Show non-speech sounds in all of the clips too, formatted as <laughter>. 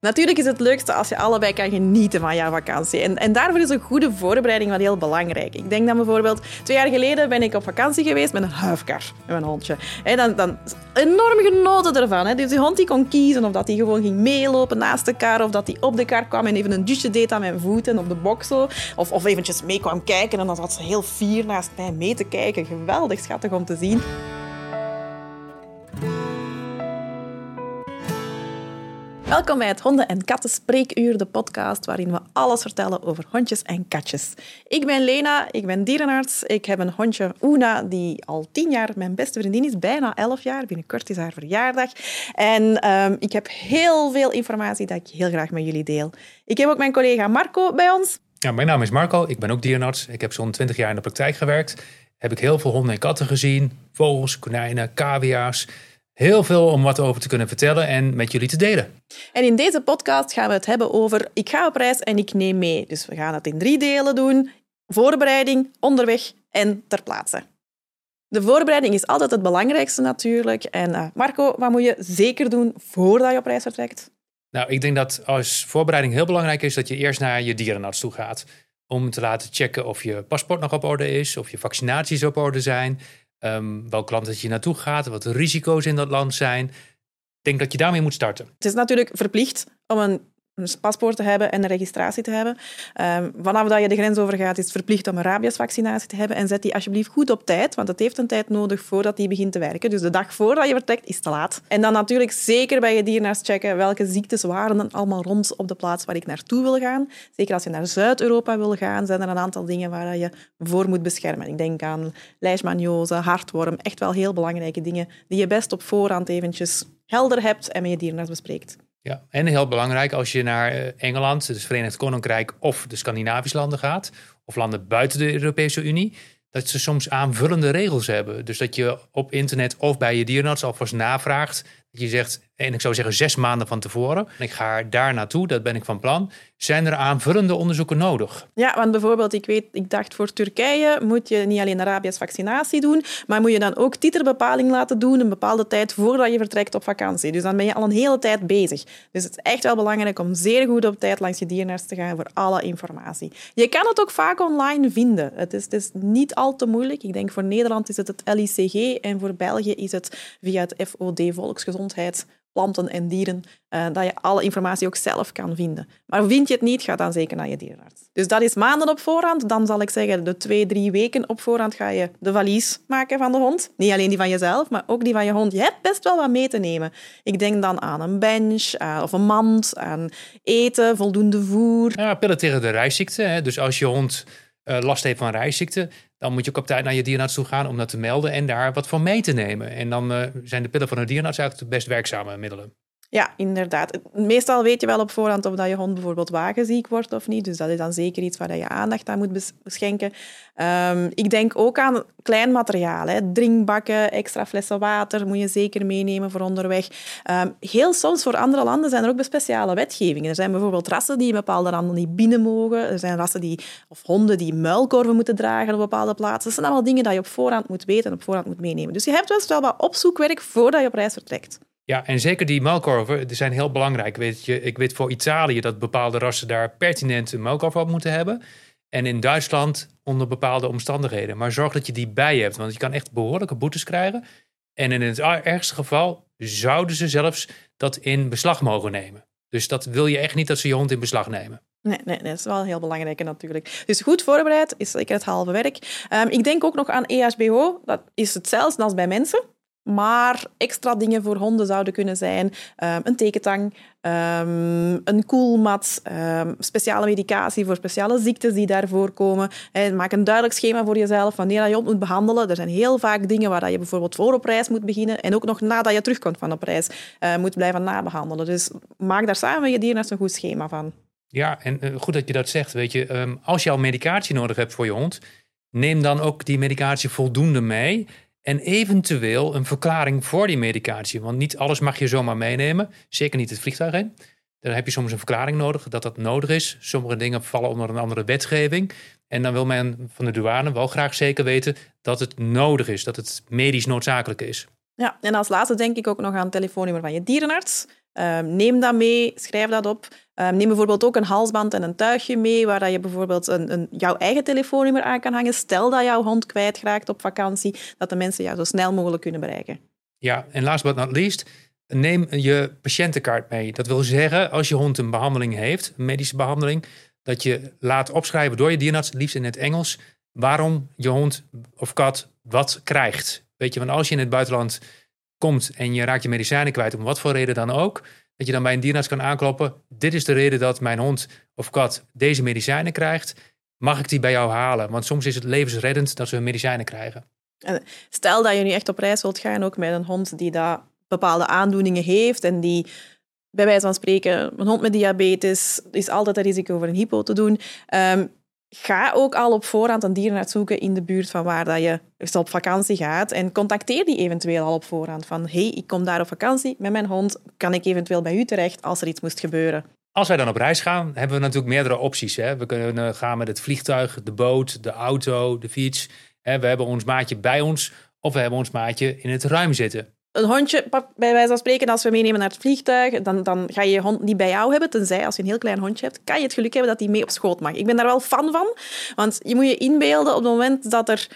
Natuurlijk is het leukste als je allebei kan genieten van jouw vakantie. En, en daarvoor is een goede voorbereiding wel heel belangrijk. Ik denk dan bijvoorbeeld, twee jaar geleden ben ik op vakantie geweest met een huifkar, met mijn hondje. En dan, dan enorm genoten ervan. Dus die hond die kon kiezen of dat hij gewoon ging meelopen naast de kar, of dat hij op de kar kwam en even een dusje deed aan mijn voeten op de zo. Of, of eventjes mee kwam kijken en dan zat ze heel fier naast mij mee te kijken. Geweldig schattig om te zien. Welkom bij het Honden- en Katten Spreekuur, de podcast waarin we alles vertellen over hondjes en katjes. Ik ben Lena, ik ben dierenarts. Ik heb een hondje, Una, die al tien jaar mijn beste vriendin is, bijna elf jaar. Binnenkort is haar verjaardag. En ehm, ik heb heel veel informatie dat ik heel graag met jullie deel. Ik heb ook mijn collega Marco bij ons. Ja, mijn naam is Marco, ik ben ook dierenarts. Ik heb zo'n 20 jaar in de praktijk gewerkt. Heb ik heel veel honden en katten gezien. Vogels, konijnen, cavia's heel veel om wat over te kunnen vertellen en met jullie te delen. En in deze podcast gaan we het hebben over ik ga op reis en ik neem mee. Dus we gaan het in drie delen doen. Voorbereiding, onderweg en ter plaatse. De voorbereiding is altijd het belangrijkste natuurlijk. En uh, Marco, wat moet je zeker doen voordat je op reis vertrekt? Nou, ik denk dat als voorbereiding heel belangrijk is dat je eerst naar je dierenarts toe gaat. Om te laten checken of je paspoort nog op orde is, of je vaccinaties op orde zijn. Um, welk land dat je naartoe gaat, wat de risico's in dat land zijn. Ik denk dat je daarmee moet starten. Het is natuurlijk verplicht om een een paspoort te hebben en een registratie te hebben. Um, vanaf dat je de grens overgaat, is het verplicht om een rabiesvaccinatie te hebben. En zet die alsjeblieft goed op tijd, want het heeft een tijd nodig voordat die begint te werken. Dus de dag voordat je vertrekt, is te laat. En dan natuurlijk zeker bij je dierenarts checken welke ziektes waren er allemaal rond op de plaats waar ik naartoe wil gaan. Zeker als je naar Zuid-Europa wil gaan, zijn er een aantal dingen waar je voor moet beschermen. Ik denk aan leishmaniose, hartworm, echt wel heel belangrijke dingen die je best op voorhand eventjes helder hebt en met je dierenarts bespreekt. Ja, en heel belangrijk als je naar eh, Engeland, dus Verenigd Koninkrijk of de Scandinavische landen gaat, of landen buiten de Europese Unie, dat ze soms aanvullende regels hebben. Dus dat je op internet of bij je dierenarts alvast navraagt je zegt, en ik zou zeggen zes maanden van tevoren, ik ga daar naartoe, dat ben ik van plan. Zijn er aanvullende onderzoeken nodig? Ja, want bijvoorbeeld, ik weet, ik dacht voor Turkije moet je niet alleen rabies vaccinatie doen, maar moet je dan ook titerbepaling laten doen een bepaalde tijd voordat je vertrekt op vakantie. Dus dan ben je al een hele tijd bezig. Dus het is echt wel belangrijk om zeer goed op tijd langs je dierenarts te gaan voor alle informatie. Je kan het ook vaak online vinden. Het is, het is niet al te moeilijk. Ik denk voor Nederland is het het LICG en voor België is het via het FOD Volksgezondheid planten en dieren, uh, dat je alle informatie ook zelf kan vinden. Maar vind je het niet, ga dan zeker naar je dierenarts. Dus dat is maanden op voorhand. Dan zal ik zeggen, de twee, drie weken op voorhand ga je de valies maken van de hond. Niet alleen die van jezelf, maar ook die van je hond. Je hebt best wel wat mee te nemen. Ik denk dan aan een bench uh, of een mand, aan eten, voldoende voer. Ja, pillen tegen de reisziekte. Hè. Dus als je hond uh, last heeft van reisziekte, dan moet je ook op tijd naar je dierenarts toe gaan om dat te melden en daar wat van mee te nemen. En dan uh, zijn de pillen van een dierarts eigenlijk de best werkzame middelen. Ja, inderdaad. Meestal weet je wel op voorhand of dat je hond bijvoorbeeld wagenziek wordt of niet. Dus dat is dan zeker iets waar je aandacht aan moet schenken. Um, ik denk ook aan klein materiaal. Hè. Drinkbakken, extra flessen water moet je zeker meenemen voor onderweg. Um, heel soms voor andere landen zijn er ook speciale wetgevingen. Er zijn bijvoorbeeld rassen die in bepaalde landen niet binnen mogen. Er zijn rassen die, of honden die muilkorven moeten dragen op bepaalde plaatsen. Dat zijn allemaal dingen die je op voorhand moet weten en op voorhand moet meenemen. Dus je hebt wel wat opzoekwerk voordat je op reis vertrekt. Ja, en zeker die muilkorven die zijn heel belangrijk. Weet je, ik weet voor Italië dat bepaalde rassen daar pertinent een muilkorf op moeten hebben. En in Duitsland onder bepaalde omstandigheden. Maar zorg dat je die bij hebt, want je kan echt behoorlijke boetes krijgen. En in het ergste geval zouden ze zelfs dat in beslag mogen nemen. Dus dat wil je echt niet dat ze je hond in beslag nemen. Nee, nee, dat is wel heel belangrijk natuurlijk. Dus goed voorbereid is zeker het halve werk. Um, ik denk ook nog aan EHBO. Dat is hetzelfde als bij mensen. Maar extra dingen voor honden zouden kunnen zijn um, een tekentang, um, een koelmat, um, speciale medicatie voor speciale ziektes die daarvoor komen. He, maak een duidelijk schema voor jezelf wanneer je hond moet behandelen. Er zijn heel vaak dingen waar je bijvoorbeeld voor op reis moet beginnen en ook nog nadat je terugkomt van op reis uh, moet blijven nabehandelen. Dus maak daar samen je dierarts een goed schema van. Ja, en uh, goed dat je dat zegt. Weet je, als je al medicatie nodig hebt voor je hond, neem dan ook die medicatie voldoende mee. En eventueel een verklaring voor die medicatie. Want niet alles mag je zomaar meenemen. Zeker niet het vliegtuig in. Dan heb je soms een verklaring nodig dat dat nodig is. Sommige dingen vallen onder een andere wetgeving. En dan wil men van de douane wel graag zeker weten dat het nodig is. Dat het medisch noodzakelijk is. Ja, en als laatste denk ik ook nog aan het telefoonnummer van je dierenarts. Ehm, neem dat mee, schrijf dat op. Ehm, neem bijvoorbeeld ook een halsband en een tuigje mee, waar dat je bijvoorbeeld een, een, jouw eigen telefoonnummer aan kan hangen. Stel dat jouw hond kwijtraakt op vakantie, dat de mensen jou zo snel mogelijk kunnen bereiken. Ja, en last but not least, neem je patiëntenkaart mee. Dat wil zeggen, als je hond een behandeling heeft, een medische behandeling, dat je laat opschrijven door je dierarts, liefst in het Engels, waarom je hond of kat wat krijgt. Weet je, want als je in het buitenland komt en je raakt je medicijnen kwijt, om wat voor reden dan ook, dat je dan bij een dierarts kan aankloppen. Dit is de reden dat mijn hond of kat deze medicijnen krijgt. Mag ik die bij jou halen? Want soms is het levensreddend dat ze medicijnen krijgen. Stel dat je nu echt op reis wilt gaan, ook met een hond die daar bepaalde aandoeningen heeft en die bij wijze van spreken, een hond met diabetes is altijd een risico voor een hypo te doen. Ehm, ga ook al op voorhand een dierenarts zoeken in de buurt van waar dat je op vakantie gaat. En contacteer die eventueel al op voorhand. Van, hey, ik kom daar op vakantie met mijn hond. Kan ik eventueel bij u terecht als er iets moest gebeuren? Als wij dan op reis gaan, hebben we natuurlijk meerdere opties. Hè? We kunnen gaan met het vliegtuig, de boot, de auto, de fiets. We hebben ons maatje bij ons of we hebben ons maatje in het ruim zitten een hondje, bij wijze van spreken, als we meenemen naar het vliegtuig, dan, dan ga je je hond niet bij jou hebben. Tenzij als je een heel klein hondje hebt, kan je het geluk hebben dat hij mee op schoot mag. Ik ben daar wel fan van. Want je moet je inbeelden op het moment dat, er,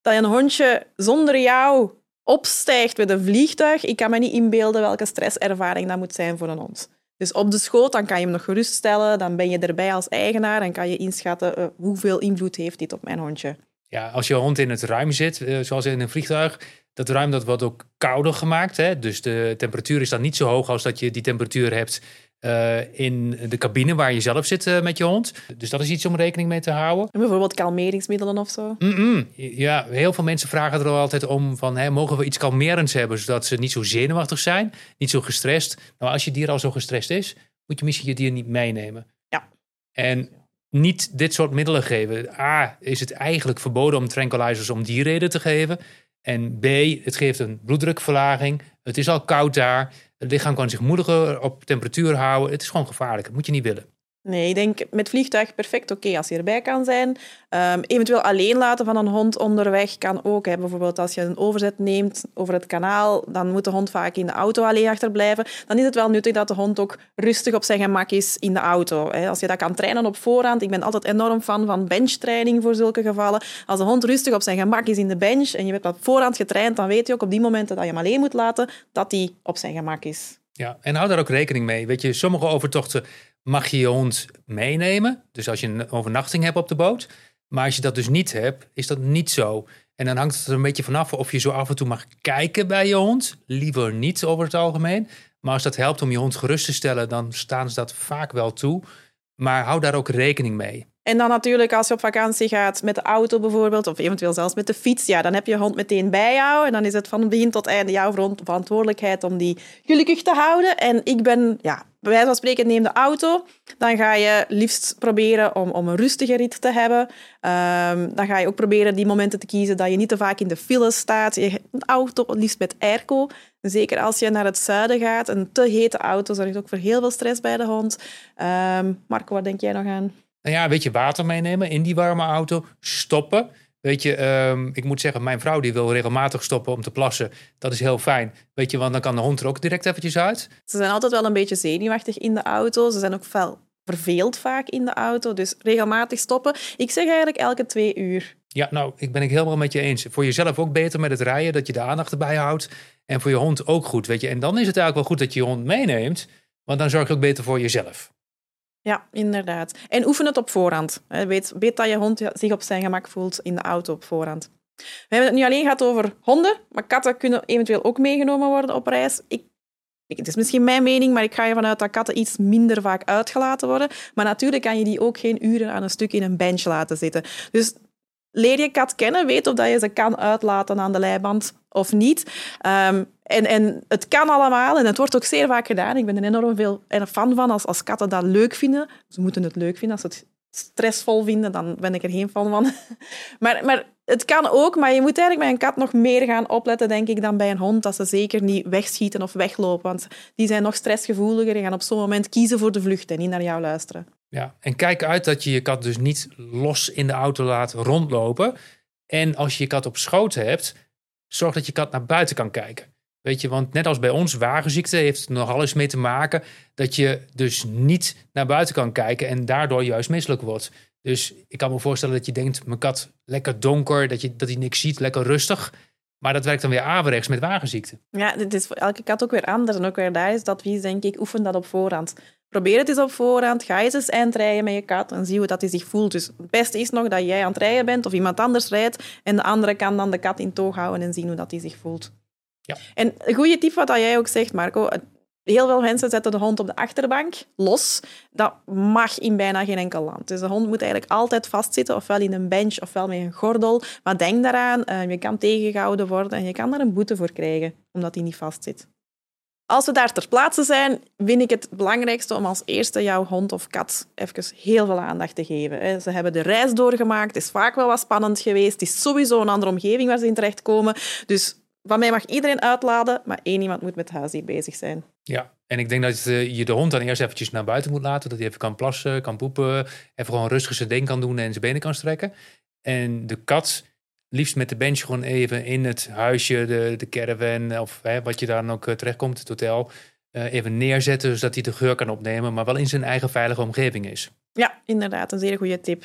dat een hondje zonder jou opstijgt met een vliegtuig. Ik kan me niet inbeelden welke stresservaring dat moet zijn voor een hond. Dus op de schoot, dan kan je hem nog geruststellen. Dan ben je erbij als eigenaar en kan je inschatten uh, hoeveel invloed heeft dit op mijn hondje. Ja, als je hond in het ruim zit, uh, zoals in een vliegtuig, dat ruim dat wordt ook kouder gemaakt. Hè? Dus de temperatuur is dan niet zo hoog als dat je die temperatuur hebt uh, in de cabine waar je zelf zit uh, met je hond. Dus dat is iets om rekening mee te houden. En bijvoorbeeld kalmeringsmiddelen of zo? Mm -mm. Ja, heel veel mensen vragen er altijd om van, hè, mogen we iets kalmerends hebben, zodat ze niet zo zenuwachtig zijn, niet zo gestrest. Nou, als je dier al zo gestrest is, moet je misschien je dier niet meenemen. Ja. En niet dit soort middelen geven. A, is het eigenlijk verboden om tranquilizers om die reden te geven. En B, het geeft een bloeddrukverlaging. Het is al koud daar. Het lichaam kan zich moediger op temperatuur houden. Het is gewoon gevaarlijk. Dat moet je niet willen. Nee, ik denk met vliegtuig perfect oké als je erbij kan zijn. Um, eventueel alleen laten van een hond onderweg kan ook. Hè. Bijvoorbeeld als je een overzet neemt over het kanaal, dan moet de hond vaak in de auto alleen achterblijven. Dan is het wel nuttig dat de hond ook rustig op zijn gemak is in de auto. Hè. Als je dat kan trainen op voorhand. Ik ben altijd enorm fan van benchtraining voor zulke gevallen. Als de hond rustig op zijn gemak is in de bench en je hebt op voorhand getraind, dan weet je ook op die momenten dat je hem alleen moet laten, dat hij op zijn gemak is. Ja, en hou daar ook rekening mee. Weet je, sommige overtochten mag je je hond meenemen. Dus als je een overnachting hebt op de boot. Maar als je dat dus niet hebt, is dat niet zo. En dan hangt het er een beetje vanaf of je zo af en toe mag kijken bij je hond. Liever niet over het algemeen. Maar als dat helpt om je hond gerust te stellen, dan staan ze dat vaak wel toe. Maar hou daar ook rekening mee. En dan natuurlijk als je op vakantie gaat met de auto bijvoorbeeld, of eventueel zelfs met de fiets, ja, dan heb je hond meteen bij jou. En dan is het van begin tot einde jouw verantwoordelijkheid om die gelukkig te houden. En ik ben, ja, bij wijze van spreken, neem de auto. Dan ga je liefst proberen om, om een rustige rit te hebben. Um, dan ga je ook proberen die momenten te kiezen dat je niet te vaak in de file staat. Je, een auto liefst met airco. Zeker als je naar het zuiden gaat. Een te hete auto zorgt ook voor heel veel stress bij de hond. Um, Marco, wat denk jij nog aan? Nou ja, weet je, water meenemen in die warme auto. Stoppen. Weet je, um, ik moet zeggen, mijn vrouw die wil regelmatig stoppen om te plassen. Dat is heel fijn. Weet je, want dan kan de hond er ook direct eventjes uit. Ze zijn altijd wel een beetje zenuwachtig in de auto. Ze zijn ook fel verveeld vaak in de auto. Dus regelmatig stoppen. Ik zeg eigenlijk elke twee uur. Ja, nou, ik ben ik helemaal met je eens. Voor jezelf ook beter met het rijden, dat je de aandacht erbij houdt. En voor je hond ook goed, weet je. En dan is het eigenlijk wel goed dat je je hond meeneemt. Want dan zorg je ook beter voor jezelf. Ja, inderdaad. En oefen het op voorhand. Weet, weet dat je hond zich op zijn gemak voelt in de auto op voorhand. We hebben het nu alleen gehad over honden, maar katten kunnen eventueel ook meegenomen worden op reis. Ik, het is misschien mijn mening, maar ik ga ervan uit dat katten iets minder vaak uitgelaten worden. Maar natuurlijk kan je die ook geen uren aan een stuk in een bench laten zitten. Dus leer je kat kennen, weet of dat je ze kan uitlaten aan de leiband of niet. Um, en, en het kan allemaal en het wordt ook zeer vaak gedaan. Ik ben er enorm veel fan van als, als katten dat leuk vinden. Ze moeten het leuk vinden. Als ze het stressvol vinden, dan ben ik er geen fan van. <laughs> maar, maar het kan ook, maar je moet eigenlijk bij een kat nog meer gaan opletten, denk ik, dan bij een hond. Dat ze zeker niet wegschieten of weglopen. Want die zijn nog stressgevoeliger en gaan op zo'n moment kiezen voor de vlucht en niet naar jou luisteren. Ja, en kijk uit dat je je kat dus niet los in de auto laat rondlopen. En als je je kat op schoot hebt, zorg dat je kat naar buiten kan kijken. Weet je, want net als bij ons, wagenziekte heeft er nog alles mee te maken dat je dus niet naar buiten kan kijken en daardoor juist misselijk wordt. Dus ik kan me voorstellen dat je denkt, mijn kat lekker donker, dat, je, dat hij niks ziet, lekker rustig. Maar dat werkt dan weer averechts met wagenziekte. Ja, dit is voor elke kat ook weer anders. En ook weer daar is dat wie denk ik, oefen dat op voorhand. Probeer het eens op voorhand. Ga eens eens eindrijden met je kat en zie hoe dat hij zich voelt. Dus het beste is nog dat jij aan het rijden bent of iemand anders rijdt en de andere kan dan de kat in toog houden en zien hoe dat hij zich voelt. Ja. En een goede tip wat jij ook zegt, Marco. Heel veel mensen zetten de hond op de achterbank los. Dat mag in bijna geen enkel land. Dus de hond moet eigenlijk altijd vastzitten, ofwel in een bench ofwel met een gordel. Maar denk daaraan, uh, je kan tegengehouden worden en je kan daar een boete voor krijgen, omdat hij niet vastzit. Als we daar ter plaatse zijn, vind ik het belangrijkste om als eerste jouw hond of kat even heel veel aandacht te geven. Ze hebben de reis doorgemaakt, het is vaak wel wat spannend geweest, het is sowieso een andere omgeving waar ze in terechtkomen. Dus van mij mag iedereen uitladen, maar één iemand moet met huis hier bezig zijn. Ja, en ik denk dat je de hond dan eerst eventjes naar buiten moet laten. Dat hij even kan plassen, kan poepen. Even gewoon rustig zijn ding kan doen en zijn benen kan strekken. En de kat liefst met de bench gewoon even in het huisje, de, de caravan of hè, wat je daar dan ook eh, terechtkomt, het hotel. Uh, even neerzetten zodat hij de geur kan opnemen, maar wel in zijn eigen veilige omgeving is. Ja, inderdaad, een zeer goede tip.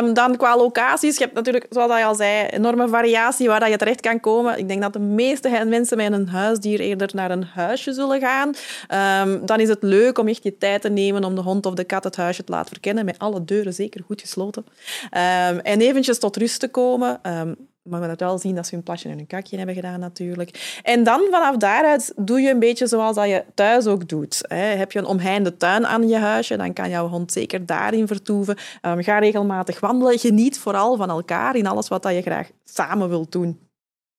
Um, dan qua locaties, je hebt natuurlijk, zoals je al zei, enorme variatie waar dat je terecht kan komen. Ik denk dat de meeste mensen met een huisdier eerder naar een huisje zullen gaan. Um, dan is het leuk om echt je tijd te nemen om de hond of de kat het huisje te laten verkennen, met alle deuren zeker goed gesloten. Um, en eventjes tot rust te komen maar we moeten wel zien dat ze hun plasje en hun kakje hebben gedaan natuurlijk. En dan vanaf daaruit doe je een beetje zoals dat je thuis ook doet. Heb je een omheinde tuin aan je huisje, dan kan jouw hond zeker daarin vertoeven. Um, ga regelmatig wandelen. Geniet vooral van elkaar in alles wat dat je graag samen wilt doen.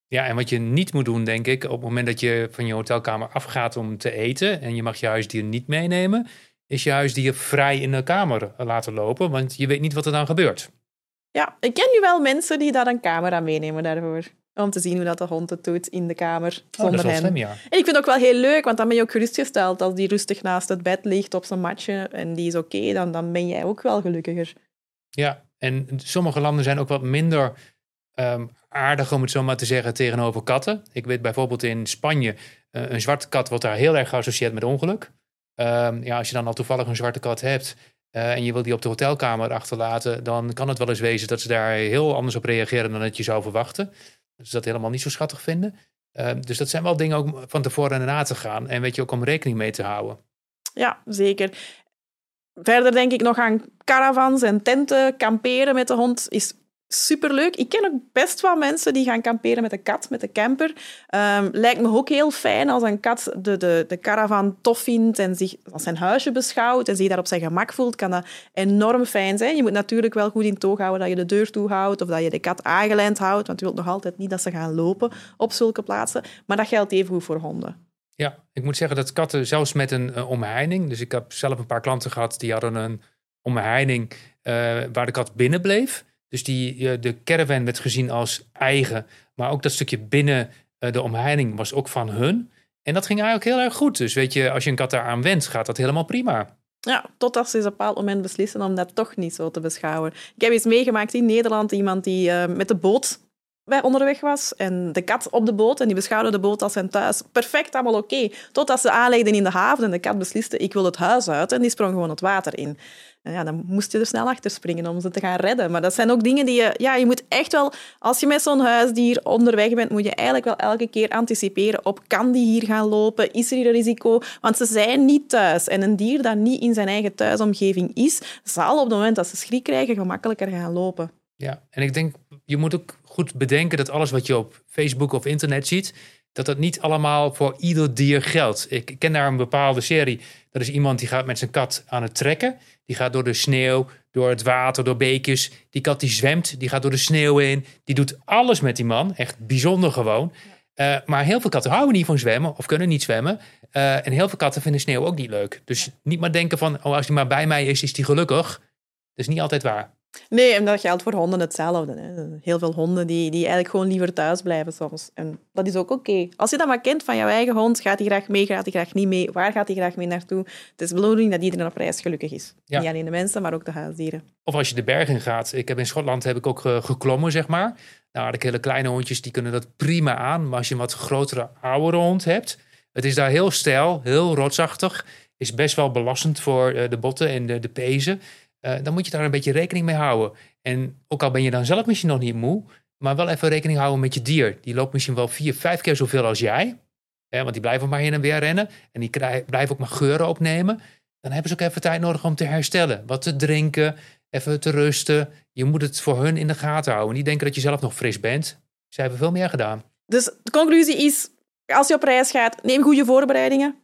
Ja, en wat je niet moet doen, denk ik, op het moment dat je van je hotelkamer afgaat om te eten en je mag je huisdier niet meenemen, is je huisdier vrij in de kamer laten lopen, want je weet niet wat er dan gebeurt. Ja, ik ken nu wel mensen die daar een camera meenemen daarvoor. Om te zien hoe dat de hond het doet in de kamer zonder oh, dat is Slim, ja. En ik vind het ook wel heel leuk, want dan ben je ook gerustgesteld als die rustig naast het bed ligt op zijn matje en die is oké, dan, dan ben jij ook wel gelukkiger. Ja, en sommige landen zijn ook wat minder um, aardig, om het zo maar te zeggen, tegenover katten. Ik weet bijvoorbeeld in Spanje, uh, een zwarte kat wordt daar heel erg geassocieerd met ongeluk. Um, ja, als je dan al toevallig een zwarte kat hebt, uh, en je wil die op de hotelkamer achterlaten, dan kan het wel eens wezen dat ze daar heel anders op reageren dan dat je zou verwachten. Ze dat helemaal niet zo schattig vinden. Uh, dus dat zijn wel dingen ook van tevoren en na te gaan. En weet je ook om rekening mee te houden. Ja, zeker. Verder denk ik nog aan caravans en tenten. Kamperen met de hond is superleuk. Ik ken ook best wel mensen die gaan kamperen met een kat, met de camper. Um, lijkt me ook heel fijn als een kat de, de, de caravan tof vindt en zich als zijn huisje beschouwt en zich daar op zijn gemak voelt, kan dat enorm fijn zijn. Je moet natuurlijk wel goed in toog houden dat je de deur toehoudt of dat je de kat aangelijnd houdt, want je wilt nog altijd niet dat ze gaan lopen op zulke plaatsen. Maar dat geldt even goed voor honden. Ja, ik moet zeggen dat katten zelfs met een uh, omheining, dus ik heb zelf een paar klanten gehad die hadden een omheining uh, waar de kat binnen bleef. Dus die, de caravan werd gezien als eigen. Maar ook dat stukje binnen eh, de omheining was ook van hun. En dat ging eigenlijk heel erg goed. Dus weet je, als je een kat daaraan wendt, gaat dat helemaal prima. Ja, totdat ze op een bepaald moment beslissen om dat toch niet zo te beschouwen. Ik heb eens meegemaakt in Nederland iemand die uh, met de boot bij onderweg was en de kat op de boot en die beschouwde de boot als zijn thuis. Perfect, allemaal oké. Totdat ze aanlegden in de haven en de kat besliste ik wil het huis uit en die sprong gewoon het water in. En ja, dan moest je er snel achter springen om ze te gaan redden. Maar dat zijn ook dingen die je... Ja, je moet echt wel... Als je met zo'n huisdier onderweg bent, moet je eigenlijk wel elke keer anticiperen op kan die hier gaan lopen? Is er hier een risico? Want ze zijn niet thuis. En een dier dat niet in zijn eigen thuisomgeving is, zal op het moment dat ze schrik krijgen gemakkelijker gaan lopen. Ja, en ik denk, je moet ook goed bedenken dat alles wat je op Facebook of internet ziet, dat dat niet allemaal voor ieder dier geldt. Ik ken daar een bepaalde serie. Dat is iemand die gaat met zijn kat aan het trekken. Die gaat door de sneeuw, door het water, door beekjes. Die kat die zwemt, die gaat door de sneeuw in. Die doet alles met die man. Echt bijzonder gewoon. Uh, maar heel veel katten houden niet van zwemmen of kunnen niet zwemmen. Uh, en heel veel katten vinden sneeuw ook niet leuk. Dus niet maar denken van, oh, als hij maar bij mij is, is hij gelukkig. Dat is niet altijd waar. Nee, en dat geldt voor honden hetzelfde. Hè. Heel veel honden die, die eigenlijk gewoon liever thuis blijven soms. En dat is ook oké. Als je dat maar kent van jouw eigen hond, gaat hij graag mee, gaat hij graag niet mee, waar gaat hij graag mee naartoe? Het is de bedoeling dat iedereen op reis gelukkig is. Ja. Niet alleen de mensen, maar ook de huisdieren. Of als je de bergen gaat. Ik heb in Schotland heb ik ook eh, geklommen, zeg maar. Nou, de hele kleine hondjes die kunnen dat prima aan. Maar als je een wat grotere, oudere hond hebt, het is daar heel stijl, heel rotsachtig. Is best wel belastend voor eh, de botten en de, de pezen. Eh, dan moet je daar een beetje rekening mee houden. En ook al ben je dan zelf misschien nog niet moe, maar wel even rekening houden met je dier. Die loopt misschien wel vier, vijf keer zoveel als jij. Hè, want die blijven maar heen en weer rennen. En die blijven ook maar geuren opnemen. Dan hebben ze ook even tijd nodig om te herstellen. Wat te drinken, even te rusten. Je moet het voor hun in de gaten houden. Niet denken dat je zelf nog fris bent. Ze hebben veel meer gedaan. Dus de conclusie is, als je op reis gaat, neem goede voorbereidingen.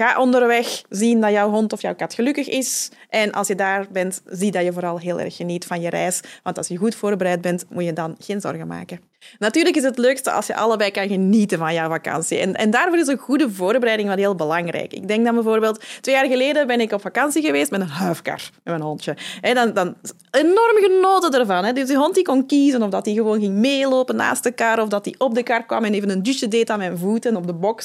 Ga onderweg zien dat jouw hond of jouw kat gelukkig is. En als je daar bent, zie dat je vooral heel erg geniet van je reis. Want als je goed voorbereid bent, moet je dan geen zorgen maken. Natuurlijk is het leukste als je allebei kan genieten van jouw vakantie. En, en daarvoor is een goede voorbereiding wel heel belangrijk. Ik denk dan bijvoorbeeld, twee jaar geleden ben ik op vakantie geweest met een huifkar, met mijn hondje. Dan, dan enorm genoten ervan. Dus die hond die kon kiezen of dat hij gewoon ging meelopen naast de kar, of dat hij op de kar kwam en even een dusje deed aan mijn voeten op de bok.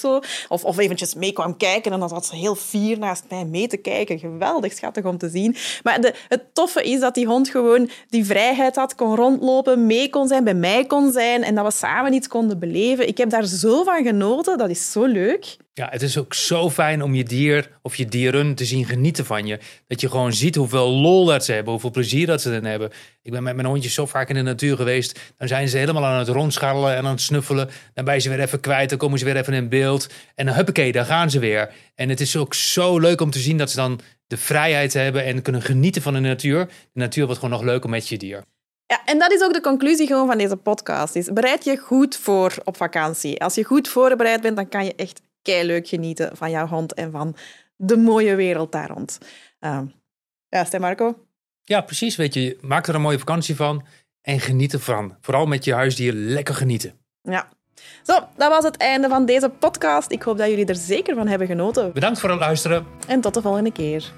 Of, of eventjes mee kwam kijken en dan zat ze heel fier naast mij mee te kijken. Geweldig schattig om te zien. Maar de, het toffe is dat die hond gewoon die vrijheid had, kon rondlopen, mee kon zijn, bij mij kon zijn en dat we samen iets konden beleven. Ik heb daar zo van genoten. Dat is zo leuk. Ja, het is ook zo fijn om je dier of je dieren te zien genieten van je. Dat je gewoon ziet hoeveel lol dat ze hebben, hoeveel plezier dat ze erin hebben. Ik ben met mijn hondjes zo vaak in de natuur geweest. Dan zijn ze helemaal aan het rondscharrelen en aan het snuffelen. Dan ben je ze weer even kwijt, dan komen ze weer even in beeld. En dan huppakee, daar gaan ze weer. En het is ook zo leuk om te zien dat ze dan de vrijheid hebben en kunnen genieten van de natuur. De natuur wordt gewoon nog leuker met je dier. Ja, en dat is ook de conclusie gewoon van deze podcast. Is bereid je goed voor op vakantie. Als je goed voorbereid bent, dan kan je echt leuk genieten van jouw hond en van de mooie wereld daar rond. Uh, ja, Stijn Marco? Ja, precies. Weet je, maak er een mooie vakantie van en geniet ervan. Vooral met je huisdier lekker genieten. Ja. Zo, dat was het einde van deze podcast. Ik hoop dat jullie er zeker van hebben genoten. Bedankt voor het luisteren. En tot de volgende keer.